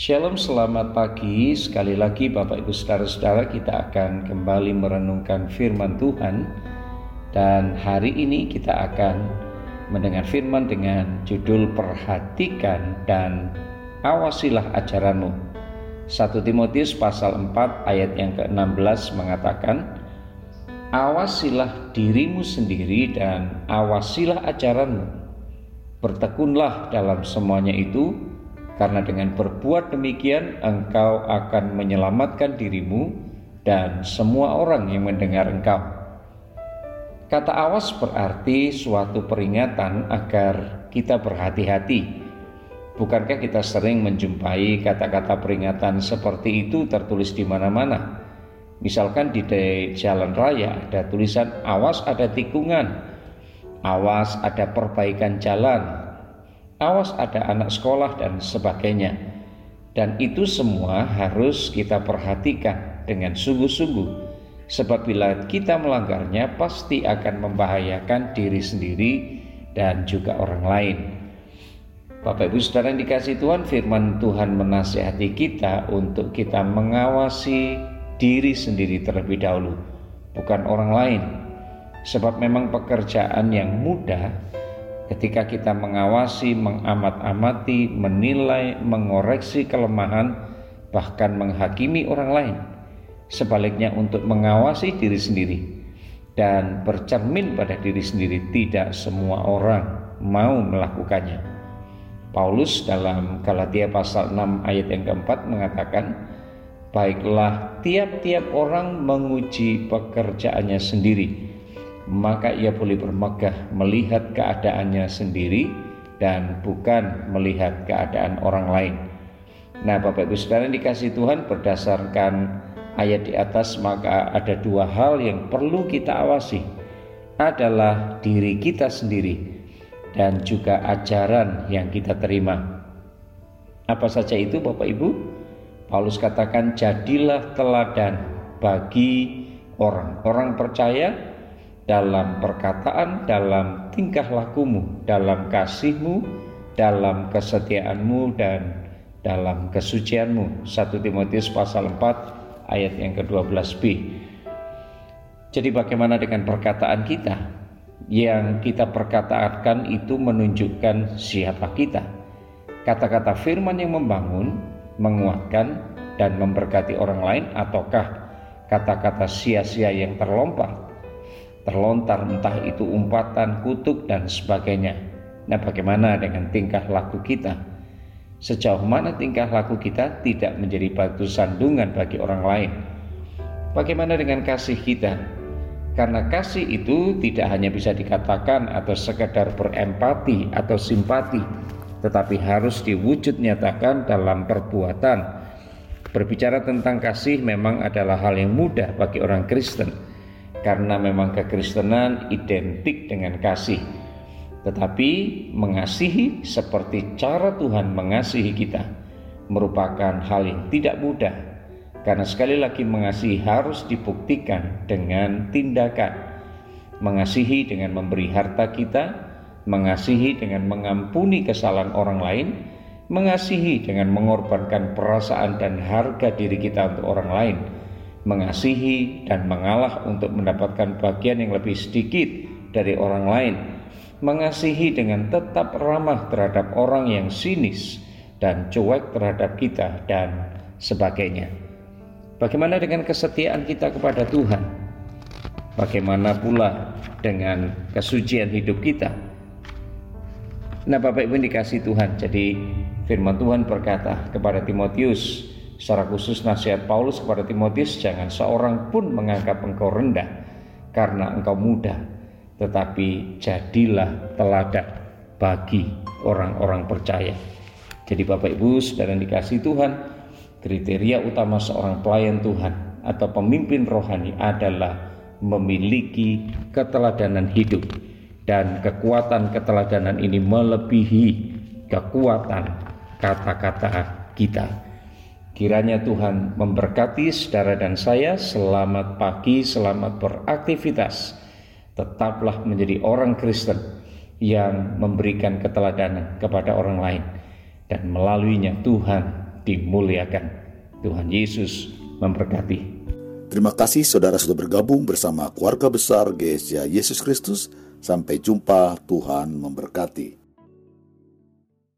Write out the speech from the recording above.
Shalom, selamat pagi. Sekali lagi Bapak Ibu Saudara-saudara kita akan kembali merenungkan firman Tuhan. Dan hari ini kita akan mendengar firman dengan judul Perhatikan dan Awasilah Ajaranmu. 1 Timotius pasal 4 ayat yang ke-16 mengatakan Awasilah dirimu sendiri dan awasilah ajaranmu. Bertekunlah dalam semuanya itu karena dengan berbuat demikian engkau akan menyelamatkan dirimu dan semua orang yang mendengar engkau. Kata awas berarti suatu peringatan agar kita berhati-hati. Bukankah kita sering menjumpai kata-kata peringatan seperti itu tertulis di mana-mana? Misalkan di jalan raya ada tulisan awas ada tikungan, awas ada perbaikan jalan, awas ada anak sekolah dan sebagainya. Dan itu semua harus kita perhatikan dengan sungguh-sungguh. Sebab bila kita melanggarnya pasti akan membahayakan diri sendiri dan juga orang lain. Bapak Ibu Saudara yang dikasih Tuhan, firman Tuhan menasihati kita untuk kita mengawasi diri sendiri terlebih dahulu, bukan orang lain. Sebab memang pekerjaan yang mudah ketika kita mengawasi, mengamat-amati, menilai, mengoreksi kelemahan, bahkan menghakimi orang lain. Sebaliknya untuk mengawasi diri sendiri dan bercermin pada diri sendiri tidak semua orang mau melakukannya. Paulus dalam Galatia pasal 6 ayat yang keempat mengatakan, Baiklah tiap-tiap orang menguji pekerjaannya sendiri, maka ia boleh bermegah melihat keadaannya sendiri dan bukan melihat keadaan orang lain. Nah, Bapak Ibu Saudara dikasih Tuhan berdasarkan ayat di atas maka ada dua hal yang perlu kita awasi adalah diri kita sendiri dan juga ajaran yang kita terima. Apa saja itu Bapak Ibu? Paulus katakan jadilah teladan bagi orang-orang percaya dalam perkataan, dalam tingkah lakumu, dalam kasihmu, dalam kesetiaanmu dan dalam kesucianmu. 1 Timotius pasal 4 ayat yang ke-12b. Jadi bagaimana dengan perkataan kita? Yang kita perkatakan itu menunjukkan siapa kita. Kata-kata firman yang membangun, menguatkan, dan memberkati orang lain ataukah kata-kata sia-sia yang terlompat terlontar entah itu umpatan, kutuk dan sebagainya. Nah, bagaimana dengan tingkah laku kita? Sejauh mana tingkah laku kita tidak menjadi batu sandungan bagi orang lain? Bagaimana dengan kasih kita? Karena kasih itu tidak hanya bisa dikatakan atau sekedar berempati atau simpati, tetapi harus diwujud nyatakan dalam perbuatan. Berbicara tentang kasih memang adalah hal yang mudah bagi orang Kristen karena memang kekristenan identik dengan kasih. Tetapi mengasihi seperti cara Tuhan mengasihi kita merupakan hal yang tidak mudah. Karena sekali lagi mengasihi harus dibuktikan dengan tindakan. Mengasihi dengan memberi harta kita, mengasihi dengan mengampuni kesalahan orang lain, mengasihi dengan mengorbankan perasaan dan harga diri kita untuk orang lain mengasihi dan mengalah untuk mendapatkan bagian yang lebih sedikit dari orang lain, mengasihi dengan tetap ramah terhadap orang yang sinis dan cuek terhadap kita dan sebagainya. Bagaimana dengan kesetiaan kita kepada Tuhan? Bagaimana pula dengan kesucian hidup kita? Nah, Bapak Ibu dikasih Tuhan. Jadi firman Tuhan berkata kepada Timotius, Secara khusus nasihat Paulus kepada Timotius, jangan seorang pun menganggap engkau rendah karena engkau muda, tetapi jadilah teladan bagi orang-orang percaya. Jadi Bapak Ibu, saudara dikasih Tuhan, kriteria utama seorang pelayan Tuhan atau pemimpin rohani adalah memiliki keteladanan hidup dan kekuatan keteladanan ini melebihi kekuatan kata-kata kita. Kiranya Tuhan memberkati saudara dan saya. Selamat pagi, selamat beraktivitas. Tetaplah menjadi orang Kristen yang memberikan keteladanan kepada orang lain, dan melaluinya Tuhan dimuliakan. Tuhan Yesus memberkati. Terima kasih saudara sudah bergabung bersama keluarga besar GSJ Yesus Kristus. Sampai jumpa, Tuhan memberkati.